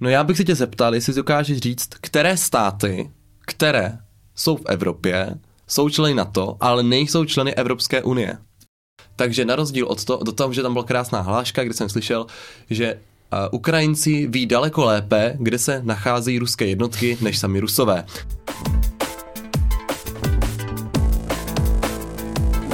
No já bych se tě zeptal, jestli dokážeš říct, které státy, které jsou v Evropě, jsou členy NATO, ale nejsou členy Evropské unie. Takže na rozdíl od toho, do toho, že tam byla krásná hláška, kde jsem slyšel, že Ukrajinci ví daleko lépe, kde se nacházejí ruské jednotky, než sami Rusové.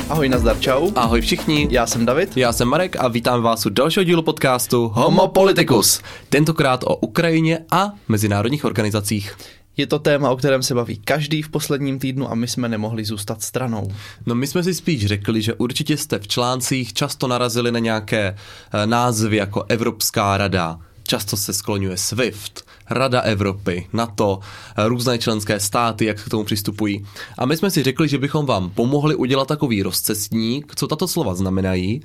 Ahoj, nazdar, čau. Ahoj všichni. Já jsem David. Já jsem Marek a vítám vás u dalšího dílu podcastu Homo Politicus. Tentokrát o Ukrajině a mezinárodních organizacích. Je to téma, o kterém se baví každý v posledním týdnu a my jsme nemohli zůstat stranou. No my jsme si spíš řekli, že určitě jste v článcích často narazili na nějaké eh, názvy jako Evropská rada, často se skloňuje SWIFT, Rada Evropy, NATO, různé členské státy, jak k tomu přistupují. A my jsme si řekli, že bychom vám pomohli udělat takový rozcestník, co tato slova znamenají,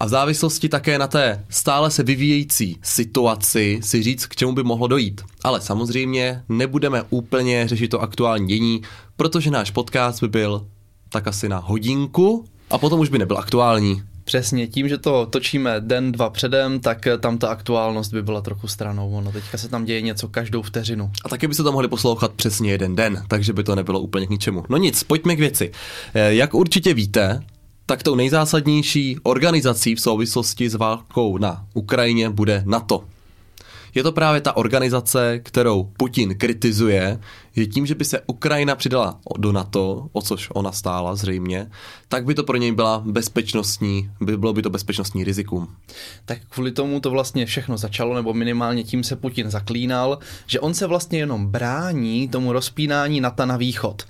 a v závislosti také na té stále se vyvíjející situaci si říct, k čemu by mohlo dojít. Ale samozřejmě nebudeme úplně řešit to aktuální dění, protože náš podcast by byl tak asi na hodinku a potom už by nebyl aktuální. Přesně, tím, že to točíme den, dva předem, tak tam ta aktuálnost by byla trochu stranou. Ono teďka se tam děje něco každou vteřinu. A taky by se to mohli poslouchat přesně jeden den, takže by to nebylo úplně k ničemu. No nic, pojďme k věci. Eh, jak určitě víte, tak tou nejzásadnější organizací v souvislosti s válkou na Ukrajině bude NATO. Je to právě ta organizace, kterou Putin kritizuje, že tím, že by se Ukrajina přidala do NATO, o což ona stála zřejmě, tak by to pro něj byla bezpečnostní, by bylo by to bezpečnostní rizikum. Tak kvůli tomu to vlastně všechno začalo, nebo minimálně tím se Putin zaklínal, že on se vlastně jenom brání tomu rozpínání NATO na východ.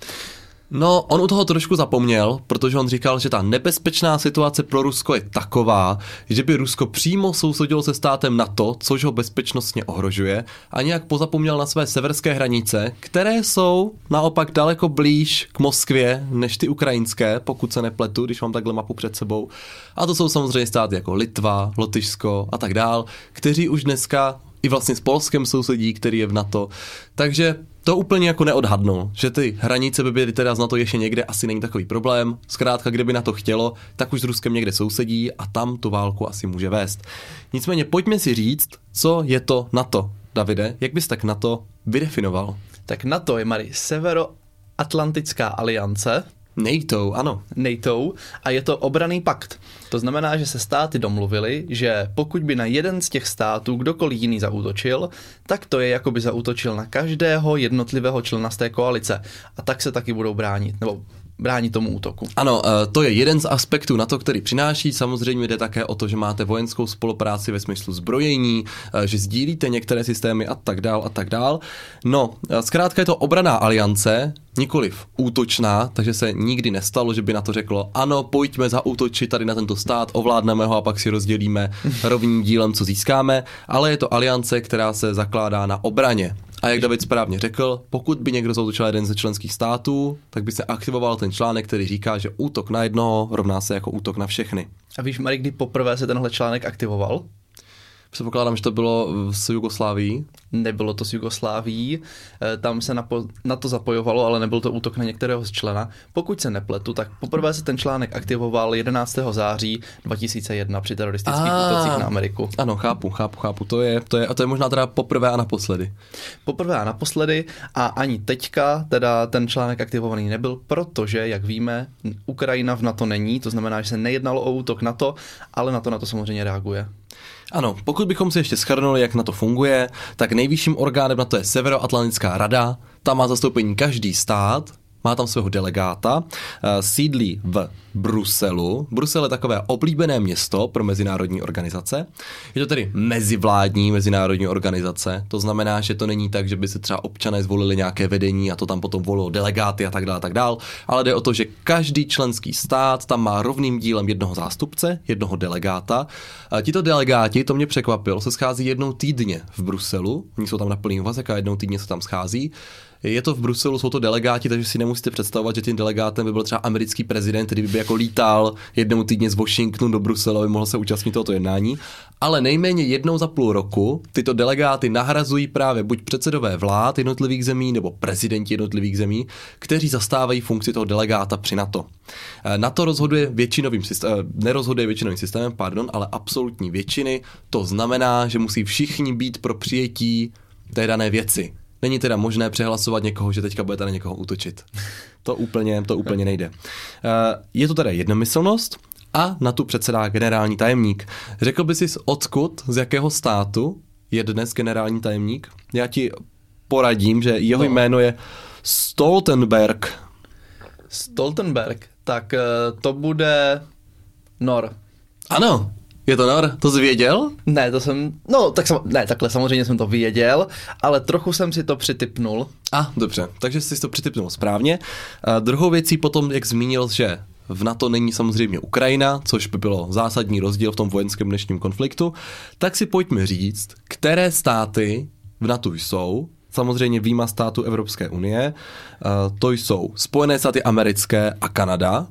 No, on u toho trošku zapomněl, protože on říkal, že ta nebezpečná situace pro Rusko je taková, že by Rusko přímo sousedilo se státem NATO, což ho bezpečnostně ohrožuje, a nějak pozapomněl na své severské hranice, které jsou naopak daleko blíž k Moskvě než ty ukrajinské, pokud se nepletu, když mám takhle mapu před sebou. A to jsou samozřejmě státy jako Litva, Lotyšsko a tak dál, kteří už dneska i vlastně s Polskem sousedí, který je v NATO. Takže to úplně jako neodhadnul, že ty hranice by byly teda z NATO ještě někde, asi není takový problém. Zkrátka, kdyby na to chtělo, tak už s Ruskem někde sousedí a tam tu válku asi může vést. Nicméně pojďme si říct, co je to NATO. Davide, jak bys tak NATO vydefinoval? Tak NATO je, Mari, Severoatlantická aliance, NATO, ano. NATO a je to obraný pakt. To znamená, že se státy domluvily, že pokud by na jeden z těch států kdokoliv jiný zaútočil, tak to je jako by zaútočil na každého jednotlivého člena z té koalice. A tak se taky budou bránit, nebo bránit tomu útoku. Ano, eh, to je jeden z aspektů na to, který přináší. Samozřejmě jde také o to, že máte vojenskou spolupráci ve smyslu zbrojení, eh, že sdílíte některé systémy a tak dál a tak dál. No, eh, zkrátka je to obraná aliance, nikoliv útočná, takže se nikdy nestalo, že by na to řeklo, ano, pojďme zaútočit tady na tento stát, ovládneme ho a pak si rozdělíme rovným dílem, co získáme, ale je to aliance, která se zakládá na obraně. A jak David správně řekl, pokud by někdo zautočil jeden ze členských států, tak by se aktivoval ten článek, který říká, že útok na jednoho rovná se jako útok na všechny. A víš, Marek, kdy poprvé se tenhle článek aktivoval? Předpokládám, že to bylo s Jugosláví. Nebylo to s Jugosláví, eh, tam se na, po, na to zapojovalo, ale nebyl to útok na některého z člena. Pokud se nepletu, tak poprvé se ten článek aktivoval 11. září 2001 při teroristických a, útocích na Ameriku. Ano, chápu, chápu, chápu. To je, to je, a to je možná teda poprvé a naposledy. Poprvé a naposledy a ani teďka teda ten článek aktivovaný nebyl, protože, jak víme, Ukrajina v NATO není, to znamená, že se nejednalo o útok NATO, ale na to na to samozřejmě reaguje. Ano, pokud bychom si ještě schrnuli, jak na to funguje, tak nejvyšším orgánem na to je Severoatlantická rada, tam má zastoupení každý stát, má tam svého delegáta, eh, sídlí v Bruselu. Brusel je takové oblíbené město pro mezinárodní organizace. Je to tedy mezivládní mezinárodní organizace, to znamená, že to není tak, že by se třeba občané zvolili nějaké vedení a to tam potom volilo delegáty a tak dále, tak dále, ale jde o to, že každý členský stát tam má rovným dílem jednoho zástupce, jednoho delegáta. Tito delegáti, to mě překvapilo, se schází jednou týdně v Bruselu, oni jsou tam na plný úvazek a jednou týdně se tam schází. Je to v Bruselu, jsou to delegáti, takže si nemusíte představovat, že tím delegátem by byl třeba americký prezident, který by jako lítal jednou týdně z Washingtonu do Bruselu, aby mohl se účastnit tohoto jednání. Ale nejméně jednou za půl roku tyto delegáty nahrazují právě buď předsedové vlád jednotlivých zemí nebo prezidenti jednotlivých zemí, kteří zastávají funkci toho delegáta při NATO. Eh, NATO rozhoduje většinovým systémem, eh, nerozhoduje většinovým systémem, pardon, ale absolutní většiny. To znamená, že musí všichni být pro přijetí té dané věci. Není teda možné přehlasovat někoho, že teďka budete na někoho útočit. To úplně, to úplně nejde. Eh, je to teda jednomyslnost a na tu předsedá generální tajemník. Řekl by si odkud, z jakého státu je dnes generální tajemník? Já ti poradím, že jeho no. jméno je Stoltenberg. Stoltenberg, tak eh, to bude Nor. Ano, je to Nor, to jsi věděl? Ne, to jsem, no tak sam, ne, takhle samozřejmě jsem to věděl, ale trochu jsem si to přitypnul. A, dobře, takže jsi to přitypnul správně. A druhou věcí potom, jak zmínil, že v NATO není samozřejmě Ukrajina, což by bylo zásadní rozdíl v tom vojenském dnešním konfliktu, tak si pojďme říct, které státy v NATO jsou, samozřejmě výjima států Evropské unie, to jsou Spojené státy americké a Kanada.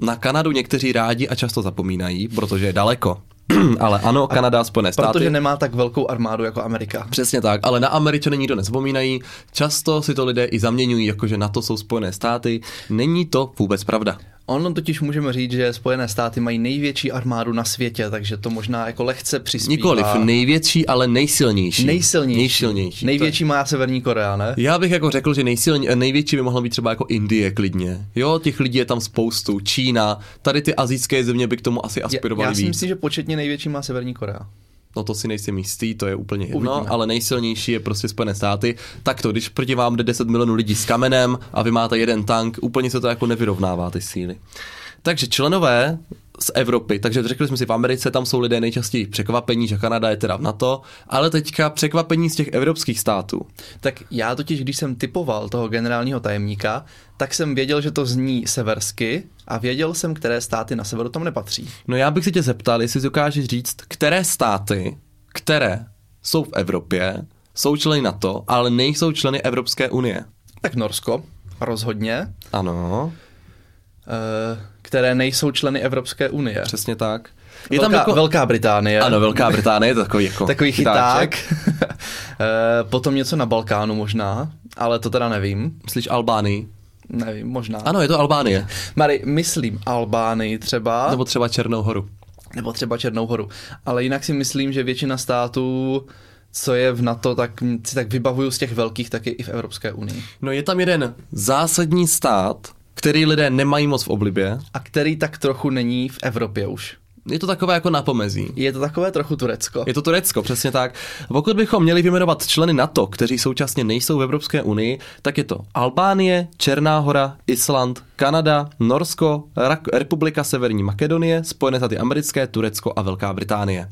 Na Kanadu někteří rádi a často zapomínají, protože je daleko. ale ano, Kanada, Spojené státy. Protože nemá tak velkou armádu jako Amerika. Přesně tak, ale na Američany nikdo nezapomínají. Často si to lidé i zaměňují, jakože na to jsou Spojené státy. Není to vůbec pravda. Ono totiž můžeme říct, že Spojené státy mají největší armádu na světě, takže to možná jako lehce přispívá. Nikoliv největší, ale nejsilnější. Nejsilnější. Nejsilnější. Největší má Severní Korea, ne? Já bych jako řekl, že nejsilně, největší by mohla být třeba jako Indie klidně. Jo, těch lidí je tam spoustu. Čína, tady ty azijské země by k tomu asi aspirovaly Já, já si víc. myslím, že početně největší má Severní Korea. No to si nejsem jistý, to je úplně jedno, Uvidíme. ale nejsilnější je prostě Spojené státy. Tak to, když proti vám jde 10 milionů lidí s kamenem a vy máte jeden tank, úplně se to jako nevyrovnává ty síly. Takže členové z Evropy, takže řekli jsme si, v Americe tam jsou lidé nejčastěji překvapení, že Kanada je teda v NATO, ale teďka překvapení z těch evropských států. Tak já totiž, když jsem typoval toho generálního tajemníka, tak jsem věděl, že to zní seversky a věděl jsem, které státy na severu tam nepatří. No já bych se tě zeptal, jestli si dokážeš říct, které státy, které jsou v Evropě, jsou členy NATO, ale nejsou členy Evropské unie. Tak Norsko, rozhodně, Ano, eh, které nejsou členy Evropské unie. přesně tak. Je Velká, tam jako... Velká Británie. Ano, Velká Británie je to takový jako Takový chyták. Eh, Potom něco na Balkánu možná, ale to teda nevím. Myslíš Albánii? Nevím, možná. Ano, je to Albánie. Mary, myslím Albánii třeba. Nebo třeba Černou horu. nebo třeba Černou horu. Ale jinak si myslím, že většina států, co je v NATO, tak si tak vybavuju z těch velkých, tak je i v Evropské unii. No je tam jeden zásadní stát, který lidé nemají moc v oblibě. A který tak trochu není v Evropě už. Je to takové jako na pomezí. Je to takové trochu Turecko. Je to Turecko, přesně tak. Pokud bychom měli vyjmenovat členy NATO, kteří současně nejsou v Evropské unii, tak je to Albánie, Černá hora, Island, Kanada, Norsko, Republika Severní Makedonie, Spojené státy americké, Turecko a Velká Británie.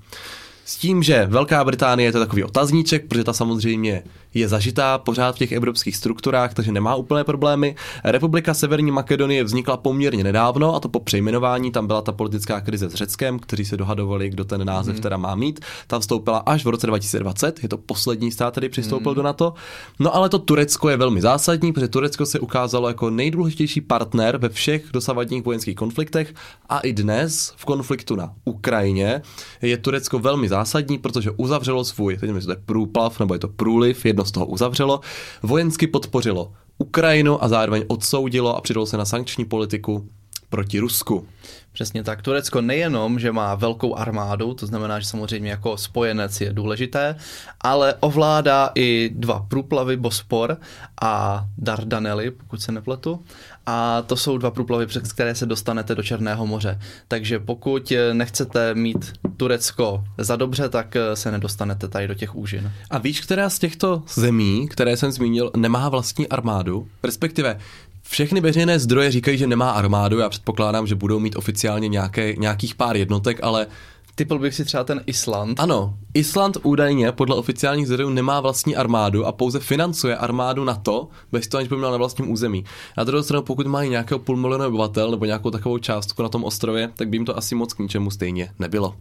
S tím, že Velká Británie je to takový otazníček, protože ta samozřejmě je zažitá pořád v těch evropských strukturách, takže nemá úplné problémy. Republika Severní Makedonie vznikla poměrně nedávno, a to po přejmenování. Tam byla ta politická krize s Řeckem, kteří se dohadovali, kdo ten název hmm. teda má mít. Ta vstoupila až v roce 2020, je to poslední stát, který přistoupil hmm. do NATO. No ale to Turecko je velmi zásadní, protože Turecko se ukázalo jako nejdůležitější partner ve všech dosavadních vojenských konfliktech a i dnes v konfliktu na Ukrajině je Turecko velmi zásadní, protože uzavřelo svůj, teď nevím, to je průplav nebo je to průliv, jedno z toho uzavřelo, vojensky podpořilo Ukrajinu a zároveň odsoudilo a přidalo se na sankční politiku proti Rusku. Přesně tak. Turecko nejenom, že má velkou armádu, to znamená, že samozřejmě jako spojenec je důležité, ale ovládá i dva průplavy Bospor a Dardanely, pokud se nepletu. A to jsou dva průplavy, přes které se dostanete do Černého moře. Takže pokud nechcete mít Turecko za dobře, tak se nedostanete tady do těch úžin. A víš, která z těchto zemí, které jsem zmínil, nemá vlastní armádu? Respektive všechny veřejné zdroje říkají, že nemá armádu. Já předpokládám, že budou mít oficiálně nějaké, nějakých pár jednotek, ale Typl bych si třeba ten Island. Ano, Island údajně podle oficiálních zdrojů nemá vlastní armádu a pouze financuje armádu NATO, bez toho, aniž by měl na vlastním území. Na druhou stranu, pokud mají nějakého půl milionu obyvatel nebo nějakou takovou částku na tom ostrově, tak by jim to asi moc k ničemu stejně nebylo.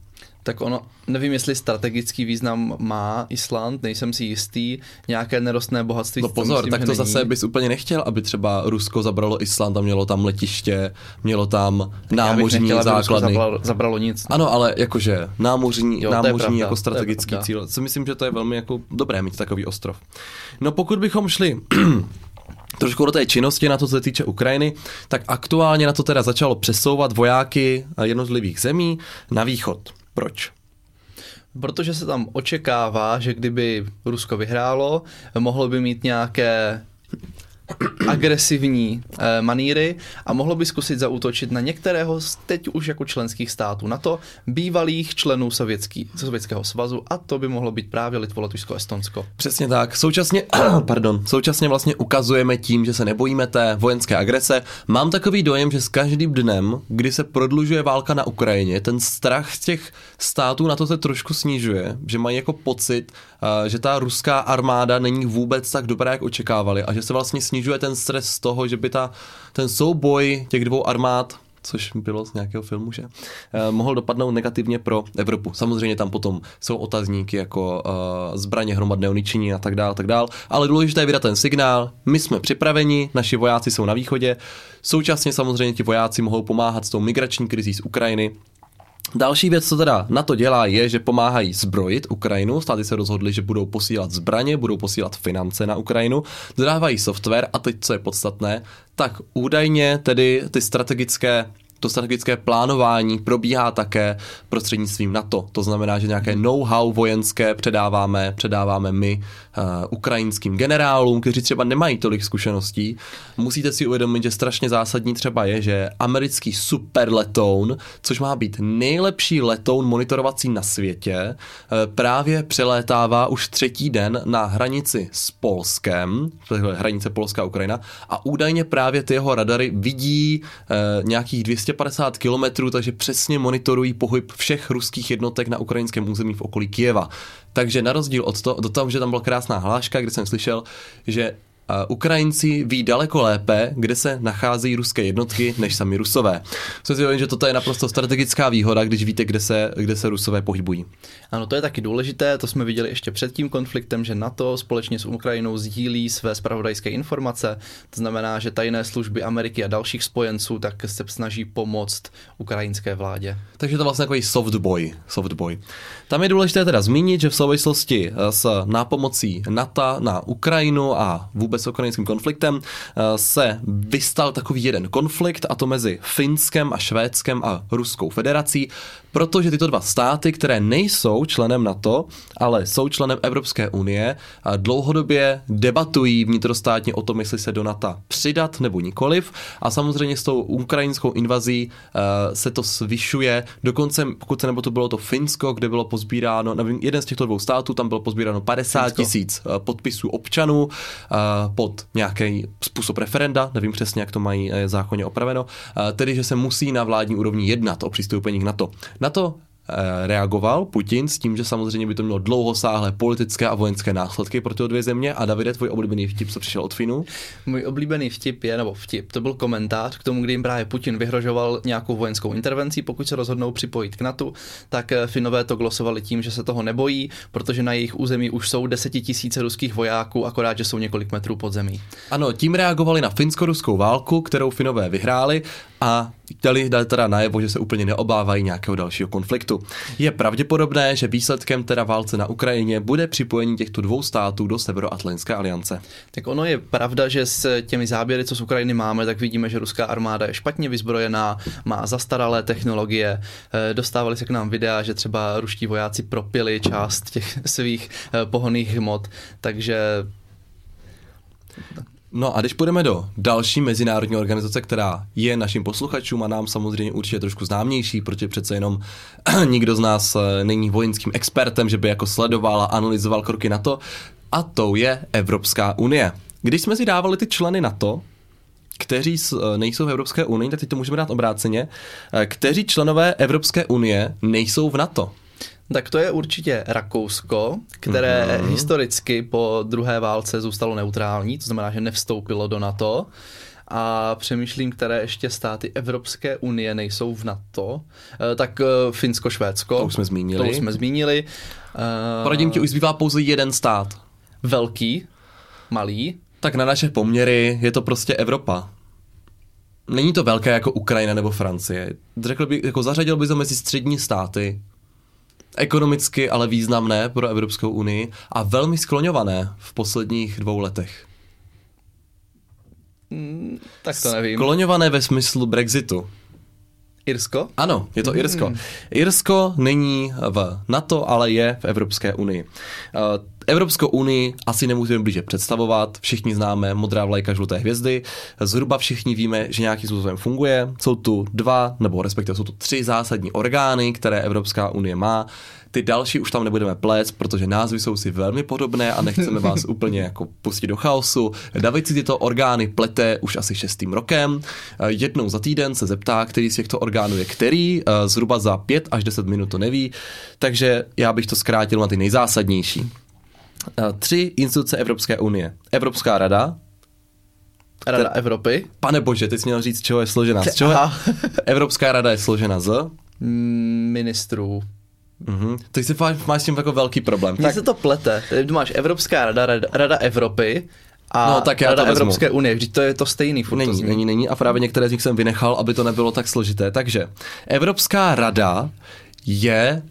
Tak ono, nevím, jestli strategický význam má Island, nejsem si jistý, nějaké nerostné bohatství. No pozor, myslím, tak to zase bys úplně nechtěl, aby třeba Rusko zabralo Island a mělo tam letiště, mělo tam námořní nechtěl, základny. Zabralo, zabralo nic. No. Ano, ale jakože námořní, jo, námořní pravda, jako strategický cíl. Co myslím, že to je velmi jako dobré mít takový ostrov. No pokud bychom šli trošku do té činnosti na to, co se týče Ukrajiny, tak aktuálně na to teda začalo přesouvat vojáky jednotlivých zemí na východ. Proč? Protože se tam očekává, že kdyby Rusko vyhrálo, mohlo by mít nějaké agresivní eh, maníry a mohlo by zkusit zaútočit na některého z teď už jako členských států na to bývalých členů sovětský, Sovětského svazu a to by mohlo být právě Litvo, Lotyšsko, Estonsko. Přesně tak. Současně, pardon, současně vlastně ukazujeme tím, že se nebojíme té vojenské agrese. Mám takový dojem, že s každým dnem, kdy se prodlužuje válka na Ukrajině, ten strach z těch států na to se trošku snižuje, že mají jako pocit, uh, že ta ruská armáda není vůbec tak dobrá, jak očekávali a že se vlastně snižuje ten stres z toho, že by ta, ten souboj těch dvou armád což bylo z nějakého filmu, že eh, mohl dopadnout negativně pro Evropu. Samozřejmě tam potom jsou otazníky jako uh, zbraně hromadného ničení a tak dále, tak dále, ale důležité je vydat ten signál, my jsme připraveni, naši vojáci jsou na východě, současně samozřejmě ti vojáci mohou pomáhat s tou migrační krizí z Ukrajiny, Další věc, co teda na to dělá, je, že pomáhají zbrojit Ukrajinu. Státy se rozhodli, že budou posílat zbraně, budou posílat finance na Ukrajinu, dodávají software a teď, co je podstatné, tak údajně tedy ty strategické to strategické plánování probíhá také prostřednictvím NATO. To znamená, že nějaké know-how vojenské předáváme, předáváme my uh, ukrajinským generálům, kteří třeba nemají tolik zkušeností. Musíte si uvědomit, že strašně zásadní třeba je, že americký super letoun, což má být nejlepší letoun monitorovací na světě, uh, právě přelétává už třetí den na hranici s Polskem, hranice Polská Ukrajina, a údajně právě ty jeho radary vidí uh, nějakých 200 250 kilometrů, takže přesně monitorují pohyb všech ruských jednotek na ukrajinském území v okolí Kijeva. Takže na rozdíl od toho, do toho, že tam byla krásná hláška, kde jsem slyšel, že Ukrajinci ví daleko lépe, kde se nacházejí ruské jednotky, než sami Rusové. Co si že toto je naprosto strategická výhoda, když víte, kde se, kde se Rusové pohybují. Ano, to je taky důležité, to jsme viděli ještě před tím konfliktem, že NATO společně s Ukrajinou sdílí své spravodajské informace, to znamená, že tajné služby Ameriky a dalších spojenců tak se snaží pomoct ukrajinské vládě. Takže to vlastně takový softboy. softboy. Tam je důležité teda zmínit, že v souvislosti s nápomocí NATO na Ukrajinu a vůbec vůbec s ukrajinským konfliktem, eh, se vystal takový jeden konflikt, a to mezi Finskem a Švédskem a Ruskou federací, protože tyto dva státy, které nejsou členem NATO, ale jsou členem Evropské unie, dlouhodobě debatují vnitrostátně o tom, jestli se do NATO přidat nebo nikoliv. A samozřejmě s tou ukrajinskou invazí uh, se to zvyšuje. Dokonce, pokud se nebo to bylo to Finsko, kde bylo pozbíráno, nevím, jeden z těchto dvou států, tam bylo pozbíráno 50 tisíc uh, podpisů občanů pod nějaký způsob referenda, nevím přesně, jak to mají uh, zákonně opraveno, uh, tedy, že se musí na vládní úrovni jednat o přistoupení k NATO. Na to eh, reagoval Putin s tím, že samozřejmě by to mělo dlouhosáhlé politické a vojenské následky pro ty dvě země. A Davide, tvůj oblíbený vtip, co přišel od Finu? Můj oblíbený vtip je, nebo vtip, to byl komentář k tomu, kdy jim právě Putin vyhrožoval nějakou vojenskou intervencí, pokud se rozhodnou připojit k NATO, tak eh, Finové to glosovali tím, že se toho nebojí, protože na jejich území už jsou desetitisíce ruských vojáků, akorát, že jsou několik metrů pod zemí. Ano, tím reagovali na finsko-ruskou válku, kterou Finové vyhráli a dát teda najevo, že se úplně neobávají nějakého dalšího konfliktu. Je pravděpodobné, že výsledkem teda válce na Ukrajině bude připojení těchto dvou států do Severoatlantské aliance. Tak ono je pravda, že s těmi záběry, co z Ukrajiny máme, tak vidíme, že ruská armáda je špatně vyzbrojená, má zastaralé technologie. Eh, dostávali se k nám videa, že třeba ruští vojáci propili část těch svých eh, pohonných hmot, takže No a když půjdeme do další mezinárodní organizace, která je našim posluchačům a nám samozřejmě určitě trošku známější, protože přece jenom nikdo z nás eh, není vojenským expertem, že by jako sledoval a analyzoval kroky na to, a to je Evropská unie. Když jsme si dávali ty členy NATO, kteří eh, nejsou v Evropské unii, tak teď to můžeme dát obráceně, eh, kteří členové Evropské unie nejsou v NATO. Tak to je určitě Rakousko, které mm-hmm. historicky po druhé válce zůstalo neutrální, to znamená, že nevstoupilo do NATO. A přemýšlím, které ještě státy Evropské unie nejsou v NATO. Eh, tak eh, Finsko, Švédsko. To už jsme zmínili. To už jsme zmínili. Eh, Poradím ti, už zbývá pouze jeden stát. Velký, malý. Tak na naše poměry je to prostě Evropa. Není to velké jako Ukrajina nebo Francie. Řekl bych, jako zařadil by to mezi střední státy, ekonomicky ale významné pro Evropskou unii a velmi skloňované v posledních dvou letech. Mm, tak to nevím. Skloňované ve smyslu Brexitu. Irsko? Ano, je to Irsko. Irsko není v NATO, ale je v Evropské unii. Evropskou unii asi nemůžeme blíže představovat, všichni známe modrá vlajka, žluté hvězdy, zhruba všichni víme, že nějakým způsobem funguje. Jsou tu dva, nebo respektive jsou tu tři zásadní orgány, které Evropská unie má. Ty další už tam nebudeme plést, protože názvy jsou si velmi podobné a nechceme vás úplně jako pustit do chaosu. David si tyto orgány plete už asi šestým rokem. Jednou za týden se zeptá, který z těchto orgánů je který, zhruba za pět až deset minut to neví, takže já bych to zkrátil na ty nejzásadnější. Tři instituce Evropské unie. Evropská rada, Rada Evropy. Pane bože, ty jsi měl říct, z čeho je složena. Z čeho je... Evropská rada je složena z? Ministrů. Mhm. Ty si máš s tím jako velký problém. Mně se to plete. Ty máš Evropská rada, rada, rada Evropy a no, tak já Rada to vezmu. Evropské unie. Vždyť to je to stejný. Furt není, to není, není a právě některé z nich jsem vynechal, aby to nebylo tak složité. Takže Evropská rada je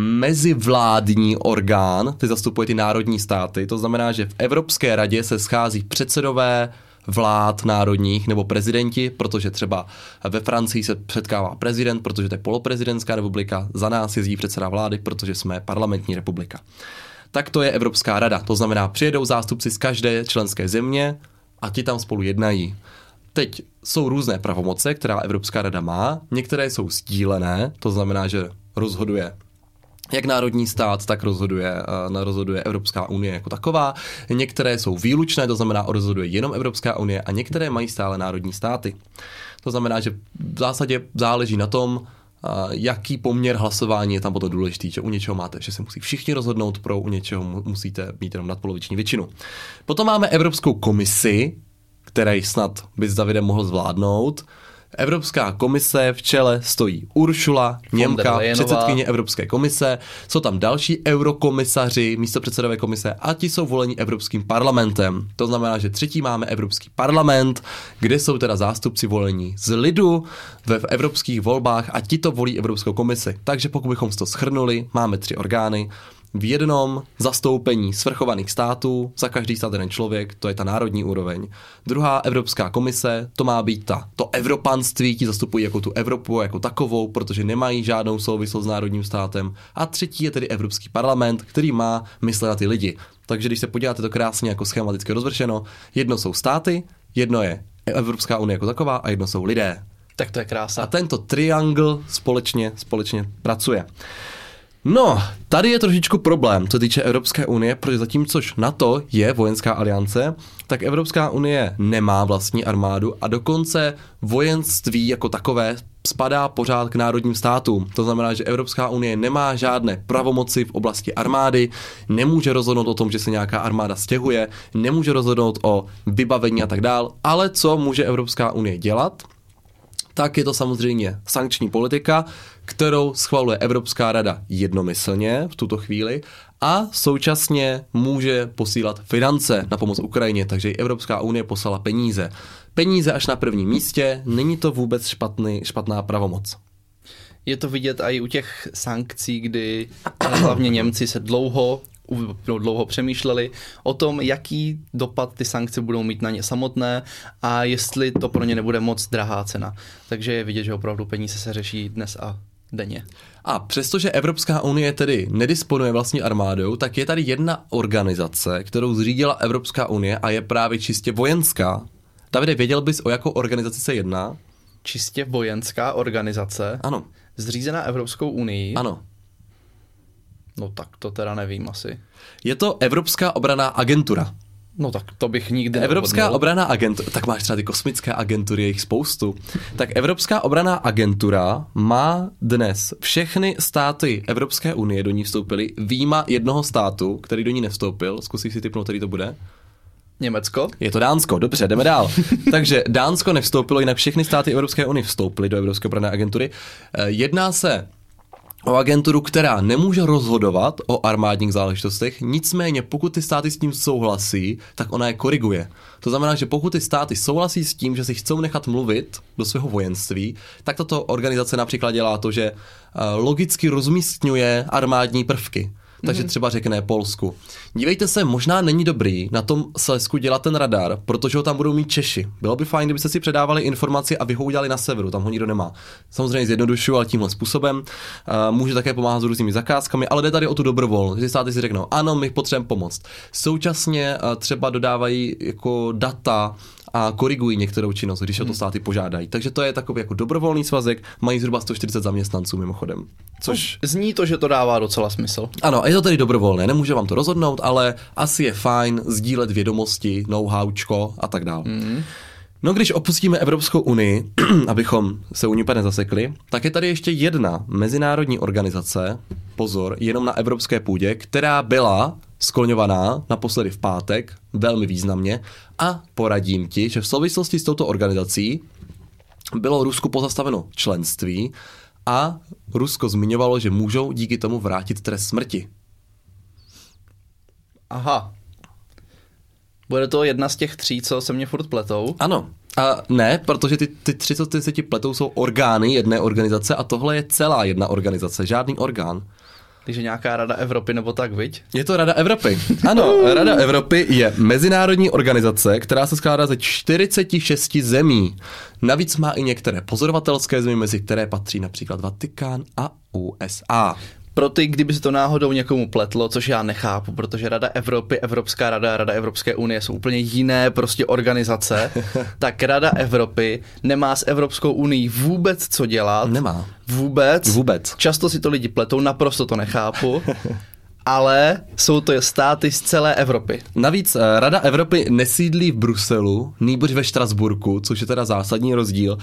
mezivládní orgán, ty zastupuje ty národní státy, to znamená, že v Evropské radě se schází předsedové vlád národních nebo prezidenti, protože třeba ve Francii se předkává prezident, protože to je poloprezidentská republika, za nás jezdí předseda vlády, protože jsme parlamentní republika. Tak to je Evropská rada, to znamená, přijedou zástupci z každé členské země a ti tam spolu jednají. Teď jsou různé pravomoce, která Evropská rada má, některé jsou sdílené, to znamená, že rozhoduje jak národní stát, tak rozhoduje, uh, rozhoduje Evropská unie jako taková. Některé jsou výlučné, to znamená, rozhoduje jenom Evropská unie a některé mají stále národní státy. To znamená, že v zásadě záleží na tom, uh, jaký poměr hlasování je tam potom důležitý, že u něčeho máte, že se musí všichni rozhodnout pro, u něčeho musíte mít jenom nadpoloviční většinu. Potom máme Evropskou komisi, které snad by s Davidem mohl zvládnout, Evropská komise v čele stojí Uršula, Němka, předsedkyně Evropské komise, jsou tam další eurokomisaři, místo předsedové komise a ti jsou voleni Evropským parlamentem. To znamená, že třetí máme Evropský parlament, kde jsou teda zástupci volení z lidu ve evropských volbách a ti to volí Evropskou komisi. Takže pokud bychom to schrnuli, máme tři orgány, v jednom zastoupení svrchovaných států, za každý stát jeden člověk, to je ta národní úroveň. Druhá Evropská komise, to má být ta, to evropanství, ti zastupují jako tu Evropu jako takovou, protože nemají žádnou souvislost s národním státem. A třetí je tedy Evropský parlament, který má myslet na ty lidi. Takže když se podíváte to krásně jako schematicky rozvršeno, jedno jsou státy, jedno je Evropská unie jako taková a jedno jsou lidé. Tak to je krása. A tento triangl společně, společně pracuje. No, tady je trošičku problém, co týče Evropské unie, protože zatímco NATO je vojenská aliance, tak Evropská unie nemá vlastní armádu a dokonce vojenství jako takové spadá pořád k národním státům. To znamená, že Evropská unie nemá žádné pravomoci v oblasti armády, nemůže rozhodnout o tom, že se nějaká armáda stěhuje, nemůže rozhodnout o vybavení a tak dál, ale co může Evropská unie dělat? tak je to samozřejmě sankční politika, kterou schvaluje Evropská rada jednomyslně v tuto chvíli a současně může posílat finance na pomoc Ukrajině, takže i Evropská unie poslala peníze. Peníze až na prvním místě, není to vůbec špatný, špatná pravomoc. Je to vidět i u těch sankcí, kdy hlavně Němci se dlouho dlouho přemýšleli o tom, jaký dopad ty sankce budou mít na ně samotné a jestli to pro ně nebude moc drahá cena. Takže je vidět, že opravdu peníze se řeší dnes a denně. A přestože Evropská unie tedy nedisponuje vlastní armádou, tak je tady jedna organizace, kterou zřídila Evropská unie a je právě čistě vojenská. Davide, věděl bys, o jakou organizaci se jedná? Čistě vojenská organizace? Ano. Zřízená Evropskou unii? Ano. No tak to teda nevím asi. Je to Evropská obraná agentura. No tak to bych nikdy Evropská obraná agentura, tak máš třeba ty kosmické agentury, jejich spoustu. Tak Evropská obraná agentura má dnes všechny státy Evropské unie do ní vstoupily, výjima jednoho státu, který do ní nevstoupil. Zkusíš si typnout, který to bude? Německo? Je to Dánsko, dobře, jdeme dál. Takže Dánsko nevstoupilo, jinak všechny státy Evropské unie vstoupily do Evropské obrané agentury. Eh, jedná se o agenturu, která nemůže rozhodovat o armádních záležitostech, nicméně pokud ty státy s tím souhlasí, tak ona je koriguje. To znamená, že pokud ty státy souhlasí s tím, že si chcou nechat mluvit do svého vojenství, tak tato organizace například dělá to, že eh, logicky rozmístňuje armádní prvky. Takže třeba řekne Polsku. Dívejte se, možná není dobrý na tom Slesku dělat ten radar, protože ho tam budou mít Češi. Bylo by fajn, kdybyste si předávali informaci a vy ho udělali na severu, tam ho nikdo nemá. Samozřejmě zjednodušuju, ale tímhle způsobem. Uh, může také pomáhat s různými zakázkami, ale jde tady o tu dobrovolnost, že státy si řeknou, ano, my potřebujeme pomoct. Současně uh, třeba dodávají jako data a korigují některou činnost, když o to státy požádají. Takže to je takový jako dobrovolný svazek, mají zhruba 140 zaměstnanců mimochodem. Což Zní to, že to dává docela smysl. ano, je to tedy dobrovolné, nemůže vám to rozhodnout, ale asi je fajn sdílet vědomosti, know-howčko a tak dále. Mm. No když opustíme Evropskou unii, abychom se u ní úplně nezasekli, tak je tady ještě jedna mezinárodní organizace, pozor, jenom na evropské půdě, která byla skloňovaná naposledy v pátek, velmi významně, a poradím ti, že v souvislosti s touto organizací bylo Rusku pozastaveno členství a Rusko zmiňovalo, že můžou díky tomu vrátit trest smrti. Aha. Bude to jedna z těch tří, co se mě furt pletou. Ano. A ne, protože ty, ty tři, co ty se ti pletou, jsou orgány jedné organizace a tohle je celá jedna organizace, žádný orgán. Takže nějaká rada Evropy nebo tak, viď? Je to Rada Evropy. Ano, Rada Evropy je mezinárodní organizace, která se skládá ze 46 zemí. Navíc má i některé pozorovatelské země, mezi které patří například Vatikán a USA. Pro ty, kdyby se to náhodou někomu pletlo, což já nechápu, protože Rada Evropy, Evropská rada a Rada Evropské unie jsou úplně jiné prostě organizace, tak Rada Evropy nemá s Evropskou unii vůbec co dělat. Nemá. Vůbec. Vůbec. Často si to lidi pletou, naprosto to nechápu. ale jsou to státy z celé Evropy. Navíc eh, Rada Evropy nesídlí v Bruselu, nýbrž ve Štrasburku, což je teda zásadní rozdíl.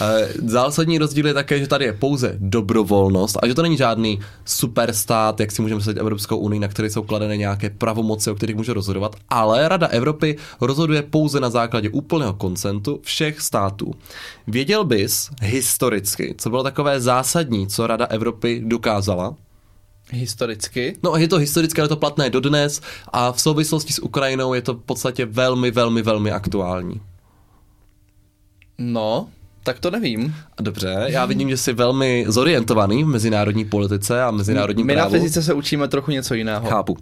Eh, Zásadní rozdíl je také, že tady je pouze dobrovolnost a že to není žádný superstát, jak si můžeme myslet Evropskou unii, na které jsou kladené nějaké pravomoci, o kterých může rozhodovat, ale Rada Evropy rozhoduje pouze na základě úplného koncentu všech států. Věděl bys historicky, co bylo takové zásadní, co Rada Evropy dokázala? Historicky. No je to historické, ale to platné dodnes a v souvislosti s Ukrajinou je to v podstatě velmi, velmi, velmi aktuální. No, tak to nevím. Dobře, já vidím, že jsi velmi zorientovaný v mezinárodní politice a mezinárodním My právu. na fyzice se učíme trochu něco jiného. Chápu.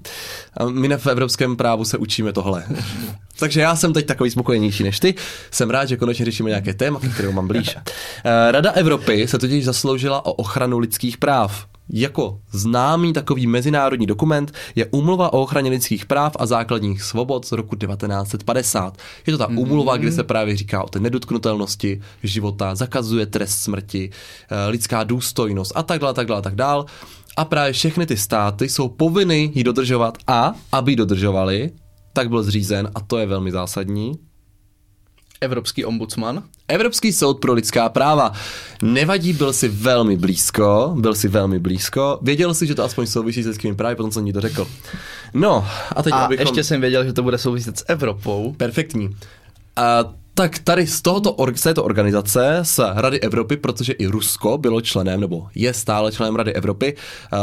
A my v evropském právu se učíme tohle. Takže já jsem teď takový spokojenější než ty. Jsem rád, že konečně řešíme nějaké téma, které mám blíž. Eh, Rada Evropy se totiž zasloužila o ochranu lidských práv. Jako známý takový mezinárodní dokument je Úmluva o ochraně lidských práv a základních svobod z roku 1950. Je to ta úmluva, kde se právě říká o té nedotknutelnosti života, zakazuje trest smrti, eh, lidská důstojnost a tak dále, tak dále, tak dále. A právě všechny ty státy jsou povinny ji dodržovat a, aby ji dodržovali, tak byl zřízen, a to je velmi zásadní, Evropský ombudsman. Evropský soud pro lidská práva. Nevadí, byl si velmi blízko, byl si velmi blízko. Věděl si, že to aspoň souvisí s lidskými právy, potom jsem ní to řekl. No, a teď A abychom... ještě jsem věděl, že to bude souviset s Evropou. Perfektní. A tak tady z, tohoto, or- z této organizace, z Rady Evropy, protože i Rusko bylo členem, nebo je stále členem Rady Evropy,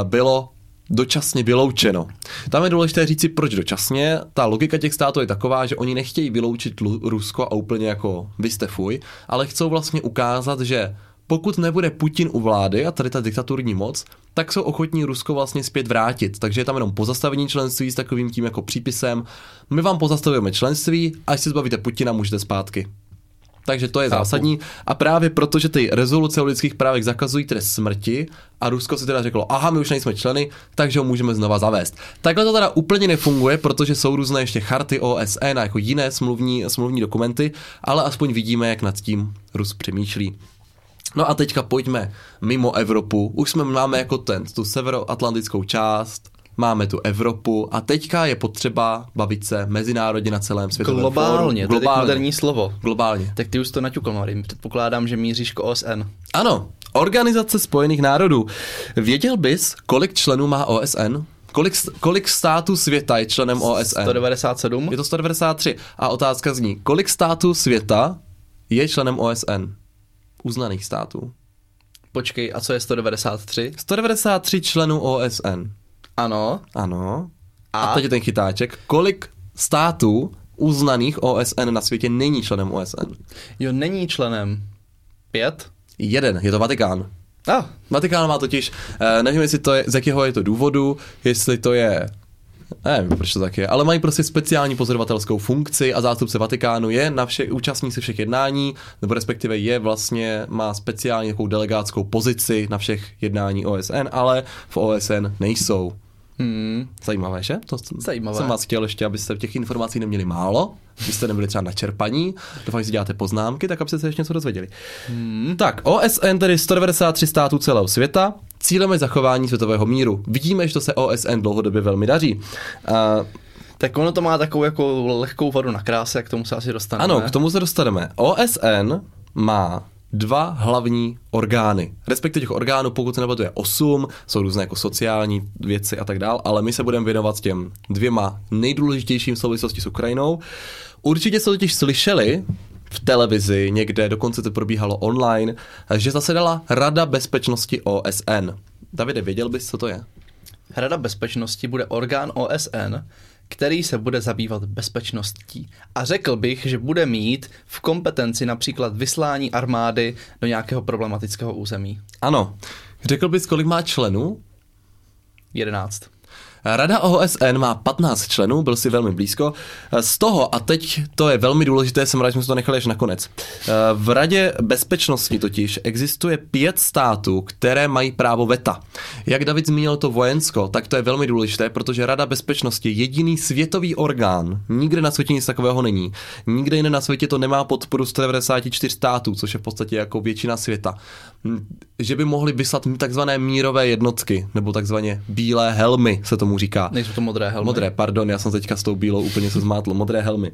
bylo dočasně vyloučeno. Tam je důležité říci, proč dočasně. Ta logika těch států je taková, že oni nechtějí vyloučit Rusko a úplně jako vy jste fuj, ale chcou vlastně ukázat, že pokud nebude Putin u vlády a tady ta diktaturní moc, tak jsou ochotní Rusko vlastně zpět vrátit. Takže je tam jenom pozastavení členství s takovým tím jako přípisem. My vám pozastavujeme členství, až se zbavíte Putina, můžete zpátky. Takže to je Chápu. zásadní. A právě proto, že ty rezoluce o lidských právech zakazují trest smrti a Rusko si teda řeklo, aha, my už nejsme členy, takže ho můžeme znova zavést. Takhle to teda úplně nefunguje, protože jsou různé ještě charty OSN a jako jiné smluvní, smluvní dokumenty, ale aspoň vidíme, jak nad tím Rus přemýšlí. No a teďka pojďme mimo Evropu. Už jsme máme jako ten, tu severoatlantickou část, máme tu Evropu a teďka je potřeba bavit se mezinárodně na celém světovém Globálně, fóru. to je Globálně. moderní slovo. Globálně. Tak ty už to naťukl, Marím. Předpokládám, že míříš k OSN. Ano, Organizace spojených národů. Věděl bys, kolik členů má OSN? Kolik, kolik států světa je členem OSN? 197. Je to 193. A otázka zní, kolik států světa je členem OSN? Uznaných států. Počkej, a co je 193? 193 členů OSN. Ano. Ano. A, A? a teď je ten chytáček. Kolik států uznaných OSN na světě není členem OSN? Jo, není členem. Pět? Jeden, je to Vatikán. Ah, Vatikán má totiž, eh, nevím, jestli to je, z jakého je to důvodu, jestli to je Nevím, proč to tak je, ale mají prostě speciální pozorovatelskou funkci a zástupce Vatikánu je na všech, účastní se všech jednání, nebo respektive je vlastně, má speciální takovou delegátskou pozici na všech jednání OSN, ale v OSN nejsou. Hmm, Zajímavé, že? To Zajímavé. jsem vás chtěl ještě, abyste těch informací neměli málo, abyste nebyli třeba načerpaní, doufám, že si děláte poznámky, tak abyste se ještě něco dozvěděli. hmm. Tak, OSN, tedy 193 států celého světa, cílem je zachování světového míru. Vidíme, že to se OSN dlouhodobě velmi daří. A, Tak ono to má takovou jako lehkou vadu na kráse, k tomu se asi dostaneme. ano, k tomu se dostaneme. OSN má dva hlavní orgány. Respektive těch orgánů, pokud se nebo to je osm, jsou různé jako sociální věci a tak dál, ale my se budeme věnovat těm dvěma nejdůležitějším souvislosti s Ukrajinou. Určitě jste totiž slyšeli v televizi, někde, dokonce to probíhalo online, že zasedala Rada bezpečnosti OSN. Davide, věděl bys, co to je? Rada bezpečnosti bude orgán OSN, který se bude zabývat bezpečností. A řekl bych, že bude mít v kompetenci například vyslání armády do nějakého problematického území. Ano. Řekl bys, kolik má členů? 11. Rada OSN má 15 členů, byl si velmi blízko. Z toho, a teď to je velmi důležité, jsem rád, že jsme to nechali až nakonec. V Radě bezpečnosti totiž existuje pět států, které mají právo veta. Jak David zmínil to vojensko, tak to je velmi důležité, protože Rada bezpečnosti je jediný světový orgán. Nikde na světě nic takového není. Nikde jinde na světě to nemá podporu 194 států, což je v podstatě jako většina světa. Že by mohli vyslat takzvané mírové jednotky, nebo takzvaně bílé helmy, se tomu říká. Nejsou to modré helmy. Modré, pardon, já jsem teďka s tou bílou úplně se zmátl. Modré helmy.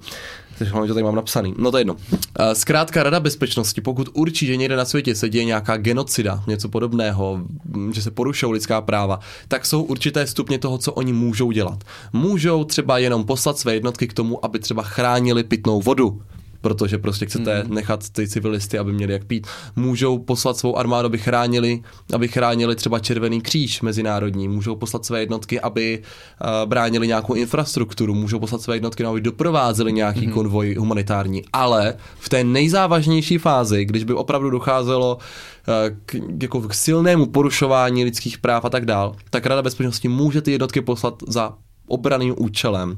Takže hlavně to tady mám napsaný. No to je jedno. Eh, Zkrátka Rada bezpečnosti, pokud určí, že někde na světě se děje nějaká genocida, něco podobného, m, že se porušují lidská práva, tak jsou určité stupně toho, co oni můžou dělat. Můžou třeba jenom poslat své jednotky k tomu, aby třeba chránili pitnou vodu protože prostě chcete hmm. nechat ty civilisty, aby měli jak pít. Můžou poslat svou armádu, aby chránili, aby chránili třeba Červený kříž mezinárodní. Můžou poslat své jednotky, aby uh, bránili nějakou infrastrukturu. Můžou poslat své jednotky, aby doprovázeli nějaký hmm. konvoj humanitární. Ale v té nejzávažnější fázi, když by opravdu docházelo uh, k, jako k silnému porušování lidských práv a tak dál, tak Rada bezpečnosti může ty jednotky poslat za obraným účelem.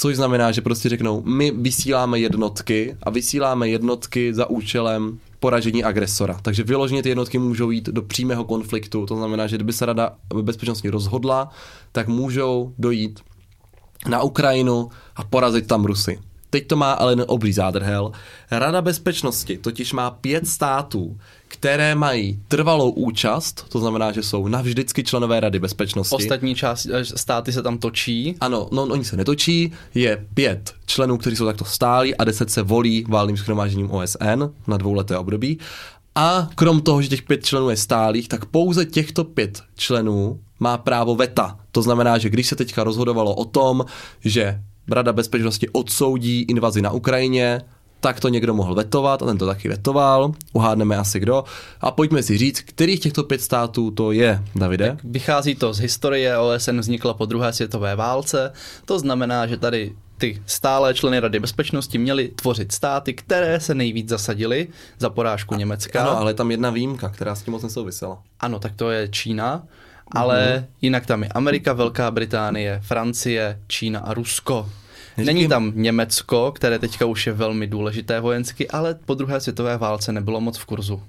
Což znamená, že prostě řeknou, my vysíláme jednotky a vysíláme jednotky za účelem poražení agresora. Takže vyloženě ty jednotky můžou jít do přímého konfliktu. To znamená, že kdyby se Rada bezpečnosti rozhodla, tak můžou dojít na Ukrajinu a porazit tam Rusy. Teď to má ale oblý zádrhel. Rada bezpečnosti totiž má pět států, které mají trvalou účast, to znamená, že jsou navždycky členové Rady bezpečnosti. Ostatní část, eh, státy se tam točí. Ano, no oni se netočí, je pět členů, kteří jsou takto stálí a deset se volí válným schromážením OSN na dvouleté období. A krom toho, že těch pět členů je stálých, tak pouze těchto pět členů má právo veta. To znamená, že když se teďka rozhodovalo o tom, že Rada bezpečnosti odsoudí invazi na Ukrajině, tak to někdo mohl vetovat a ten to taky vetoval. Uhádneme asi kdo. A pojďme si říct, kterých těchto pět států to je, Davide? Vychází to z historie, OSN vznikla po druhé světové válce, to znamená, že tady ty stále členy Rady bezpečnosti měly tvořit státy, které se nejvíc zasadily za porážku Německa. Ano, ale je tam jedna výjimka, která s tím moc nesouvisela. Ano, tak to je Čína, ale mm. jinak tam je Amerika, Velká Británie, Francie, Čína a Rusko. Není tam Německo, které teďka už je velmi důležité vojensky, ale po druhé světové válce nebylo moc v kurzu.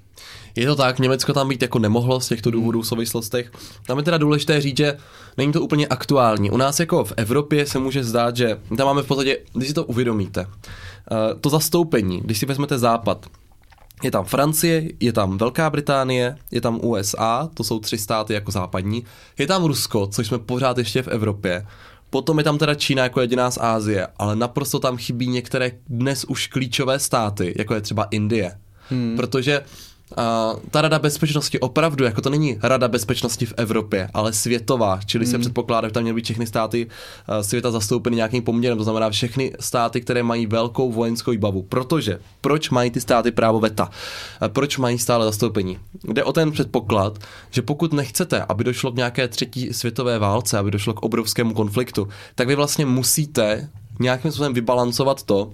Je to tak, Německo tam být jako nemohlo z těchto důvodů v souvislostech. Tam je teda důležité říct, že není to úplně aktuální. U nás jako v Evropě se může zdát, že tam máme v podstatě, když si to uvědomíte, eh, to zastoupení, když si vezmete západ, je tam Francie, je tam Velká Británie, je tam USA, to jsou tři státy jako západní, je tam Rusko, což jsme pořád ještě v Evropě, Potom je tam teda Čína jako jediná z Ázie, ale naprosto tam chybí některé dnes už klíčové státy, jako je třeba Indie. Hmm. Protože a ta Rada bezpečnosti opravdu, jako to není Rada bezpečnosti v Evropě, ale světová, čili hmm. se předpokládá, že tam měly být všechny státy světa zastoupeny nějakým poměrem, to znamená všechny státy, které mají velkou vojenskou výbavu. Protože, proč mají ty státy právo veta? Proč mají stále zastoupení? Jde o ten předpoklad, že pokud nechcete, aby došlo k nějaké třetí světové válce, aby došlo k obrovskému konfliktu, tak vy vlastně musíte nějakým způsobem vybalancovat to,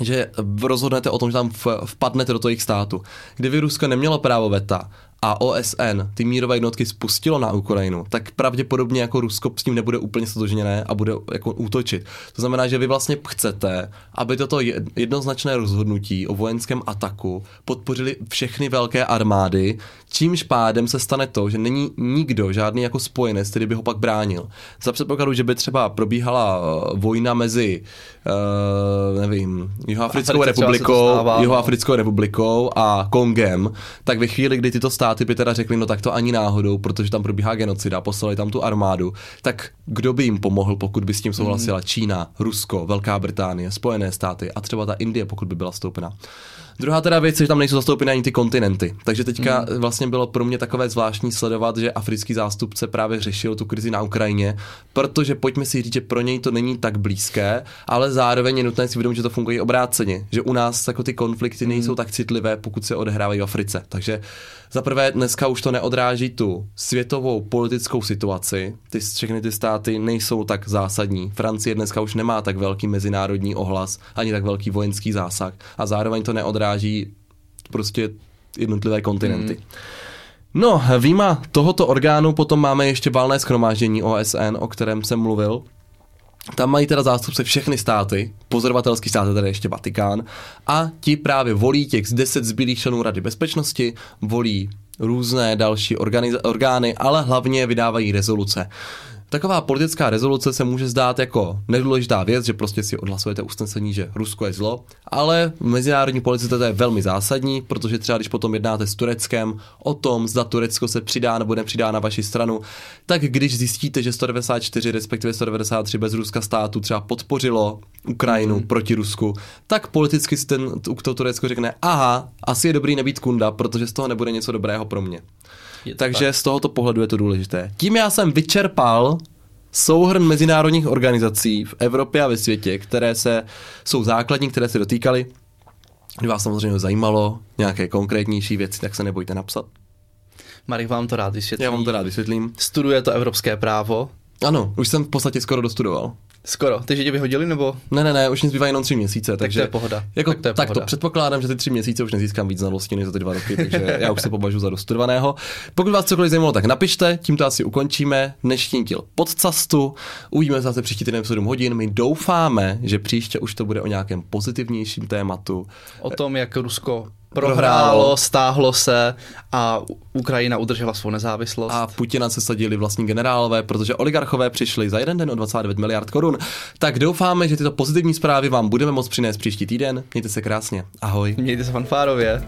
že rozhodnete o tom, že tam vpadnete do toho jejich státu. Kdyby Rusko nemělo právo veta a OSN ty mírové jednotky spustilo na Ukrajinu, tak pravděpodobně jako Rusko s tím nebude úplně stotožněné a bude jako útočit. To znamená, že vy vlastně chcete, aby toto jednoznačné rozhodnutí o vojenském ataku podpořili všechny velké armády, čímž pádem se stane to, že není nikdo, žádný jako spojenec, který by ho pak bránil. Za předpokladu, že by třeba probíhala eh, vojna mezi, uh, nevím, Jihoafrickou republikou, Jihoafrickou republikou a Kongem, tak ve chvíli, kdy tyto státy by teda řekli, no tak to ani náhodou, protože tam probíhá genocida, poslali tam tu armádu, tak kdo by jim pomohl, pokud by s tím souhlasila mm. Čína, Rusko, Velká Británie, Spojené státy a třeba ta Indie, pokud by byla stoupena. Druhá teda věc je, že tam nejsou zastoupeny ani ty kontinenty. Takže teďka mm. vlastně bylo pro mě takové zvláštní sledovat, že africký zástupce právě řešil tu krizi na Ukrajině, protože pojďme si říct, že pro něj to není tak blízké, ale zároveň je nutné si uvědomit, že to funguje obráceně, že u nás jako ty konflikty mm. nejsou tak citlivé, pokud se odehrávají v Africe. Takže za prvé dneska už to neodráží tu světovou politickou situaci. Ty všechny ty státy nejsou tak zásadní. Francie dneska už nemá tak velký mezinárodní ohlas, ani tak velký vojenský zásah a zároveň to neodráží prostě jednotlivé kontinenty. Mm. No, výjima tohoto orgánu potom máme ještě valné schromáždění OSN, o kterém jsem mluvil. Tam mají teda zástupce všechny státy, pozorovatelský stát je tedy ještě Vatikán, a ti právě volí těch z 10 zbylých členů Rady bezpečnosti, volí různé další orgány, ale hlavně vydávají rezoluce. Taková politická rezoluce se může zdát jako nedůležitá věc, že prostě si odhlasujete usnesení, že Rusko je zlo, ale v mezinárodní politice to je velmi zásadní, protože třeba když potom jednáte s Tureckem o tom, zda Turecko se přidá nebo nepřidá na vaši stranu, tak když zjistíte, že 194 respektive 193 bez Ruska státu třeba podpořilo Ukrajinu mm. proti Rusku, tak politicky si ten, to Turecko řekne, aha, asi je dobrý nebýt kunda, protože z toho nebude něco dobrého pro mě. Takže tak. z tohoto pohledu je to důležité. Tím já jsem vyčerpal souhrn mezinárodních organizací v Evropě a ve světě, které se jsou základní, které se dotýkaly. Kdyby vás samozřejmě zajímalo nějaké konkrétnější věci, tak se nebojte napsat. Marek vám to rád vysvětlí. Já vám to rád vysvětlím. Studuje to evropské právo. Ano, už jsem v podstatě skoro dostudoval. Skoro. Ty, že tě vyhodili, nebo? Ne, ne, ne, už mi zbývá jenom tři měsíce. Takže, tak to je pohoda. Jako, tak to, je tak pohoda. to předpokládám, že ty tři měsíce už nezískám víc znalostí než za ty dva roky, takže já už se považuji za dostudovaného. Pokud vás cokoliv zajímalo, tak napište, tímto asi ukončíme dnešní díl podcastu. Uvidíme se zase příští týden v 7 hodin. My doufáme, že příště už to bude o nějakém pozitivnějším tématu. O tom, jak Rusko prohrálo, stáhlo se a Ukrajina udržela svou nezávislost. A Putina se sadili vlastní generálové, protože oligarchové přišli za jeden den o 29 miliard korun. Tak doufáme, že tyto pozitivní zprávy vám budeme moct přinést příští týden. Mějte se krásně. Ahoj. Mějte se fanfárově.